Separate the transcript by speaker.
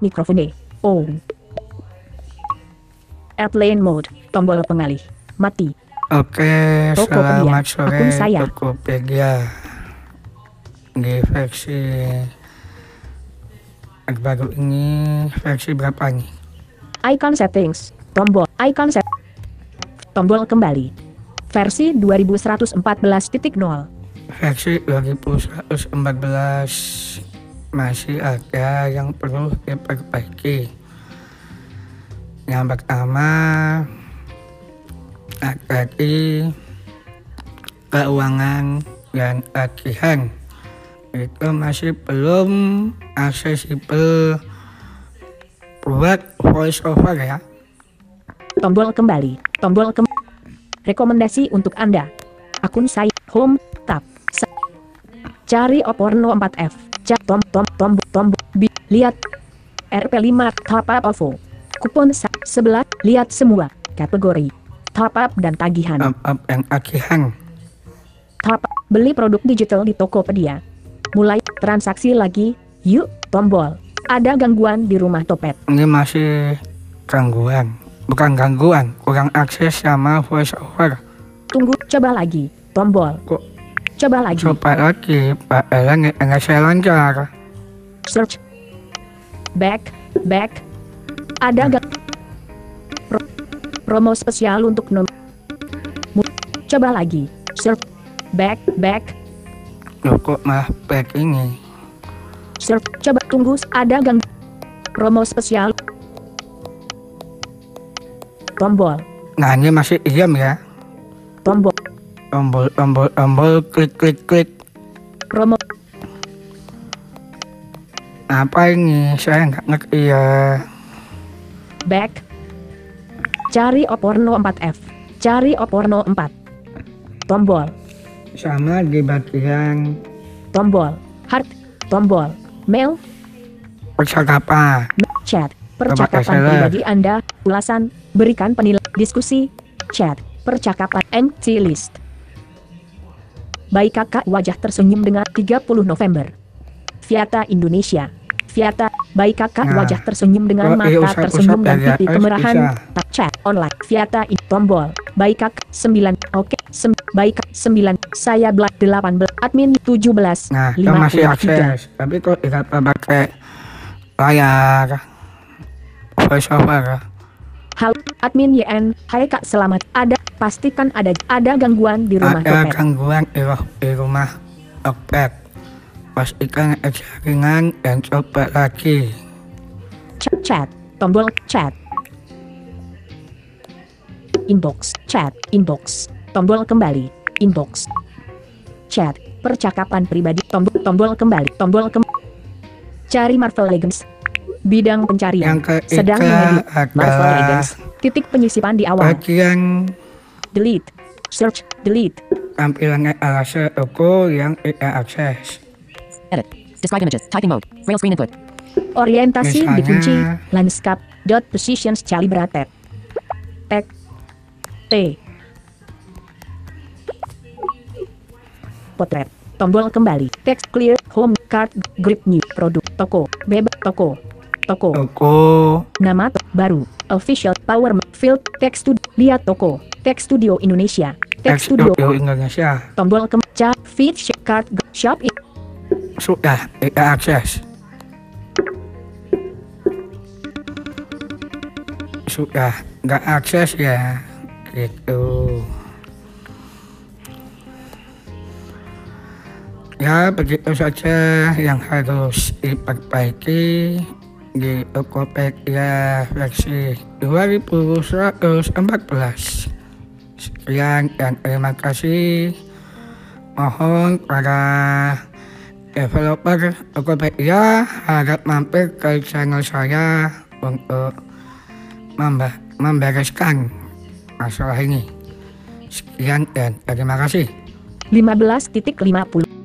Speaker 1: mikrofone on. Airplane mode, tombol pengalih, mati.
Speaker 2: Oke,
Speaker 1: Tokopedia,
Speaker 2: selamat sore
Speaker 1: akun saya.
Speaker 2: Tokopedia. Di versi baru ini versi berapa nih?
Speaker 1: Icon settings, tombol, icon set, tombol kembali. Versi 2114.0.
Speaker 2: Versi 2114 masih ada yang perlu diperbaiki. Yang pertama dari keuangan dan tagihan itu masih belum aksesibel buat voice over ya.
Speaker 1: Tombol kembali, tombol kem Rekomendasi untuk Anda. Akun saya, home, tab, Cari Oporno 4F, cak tom tom tom tom bi, lihat RP5 top up OVO. Kupon sebelah, lihat semua, kategori, top up dan tagihan.
Speaker 2: Up, up yang tagihan.
Speaker 1: Top up, beli produk digital di Tokopedia. Mulai transaksi lagi, yuk, tombol. Ada gangguan di rumah Topet.
Speaker 2: Ini masih gangguan. Bukan gangguan, kurang akses sama voice over.
Speaker 1: Tunggu, coba lagi, tombol.
Speaker 2: Kok
Speaker 1: Coba lagi,
Speaker 2: coba lagi, Pak Elan nggak saya lancar.
Speaker 1: search. Back, back. Ada gak? Pro- promo spesial untuk nom. Coba lagi, search. Back, back,
Speaker 2: Loh kok malah back ini?
Speaker 1: search. Coba tunggu, ada gang. Promo spesial. Tombol,
Speaker 2: Nah ini masih diam ya.
Speaker 1: tombol,
Speaker 2: Tombol, tombol, tombol, klik, klik, klik.
Speaker 1: promo,
Speaker 2: Apa ini? Saya nggak ngerti ya.
Speaker 1: back. Cari Oporno 4F. Cari Oporno 4. Tombol,
Speaker 2: Sama di bagian
Speaker 1: tombol, heart, tombol, mail,
Speaker 2: percakapan.
Speaker 1: chat, percakapan pribadi Anda, ulasan, berikan penilaian, diskusi, chat, percakapan, NC list. Baik kakak wajah tersenyum dengan 30 November. Viata Indonesia. Viata, baik kakak
Speaker 2: Nah,
Speaker 1: wajah tersenyum dengan
Speaker 2: iya,
Speaker 1: mata
Speaker 2: usap-usap
Speaker 1: tersenyum dan
Speaker 2: ya,
Speaker 1: titik
Speaker 2: harus
Speaker 1: kemerahan. Tak chat online. Viata in tombol. Baik kakak 9. Oke, sem, baik kak 9. Saya black 18. Admin 17.
Speaker 2: Nah, itu masih
Speaker 1: 53.
Speaker 2: akses. Tapi kok tidak pakai layar voice over.
Speaker 1: Hal admin YN, hai kak selamat. Ada pastikan ada ada gangguan di rumah
Speaker 2: Ada
Speaker 1: Topet.
Speaker 2: gangguan di, di rumah Okpet. Pastikan jaringan dan coba lagi.
Speaker 1: Chat, chat, tombol chat. Inbox, chat, inbox. Tombol kembali, inbox. Chat, percakapan pribadi, tombol tombol kembali, tombol kem Cari Marvel Legends. Bidang pencarian.
Speaker 2: Yang ketiga
Speaker 1: Sedang mengedit Marvel Legends. Titik penyisipan di awal.
Speaker 2: bagian
Speaker 1: Delete. Search, delete.
Speaker 2: tampilannya alase toko yang tidak akses.
Speaker 3: Edit. Describe images. Typing mode. Braille screen input.
Speaker 1: Orientasi
Speaker 2: Misalnya-
Speaker 1: dikunci, landscape, dot positions. Calibrated. Tag, T. Potret, tombol kembali, text clear, home, card, grip new, produk, toko, bebas, toko, toko,
Speaker 2: Toko.
Speaker 1: Nama to, baru, official, power, field, text studio, lihat toko, text studio Indonesia, text studio,
Speaker 2: Studio Indonesia
Speaker 1: tombol kemeja, feed, sh- card, shop,
Speaker 2: sudah tidak akses. Sudah nggak akses ya, gitu. Ya begitu saja yang harus diperbaiki di Tokopedia versi 2114. Sekian dan terima kasih. Mohon para developer Tokopedia harap mampir ke channel saya untuk membe- membereskan masalah ini. Sekian dan terima kasih.
Speaker 1: 15.50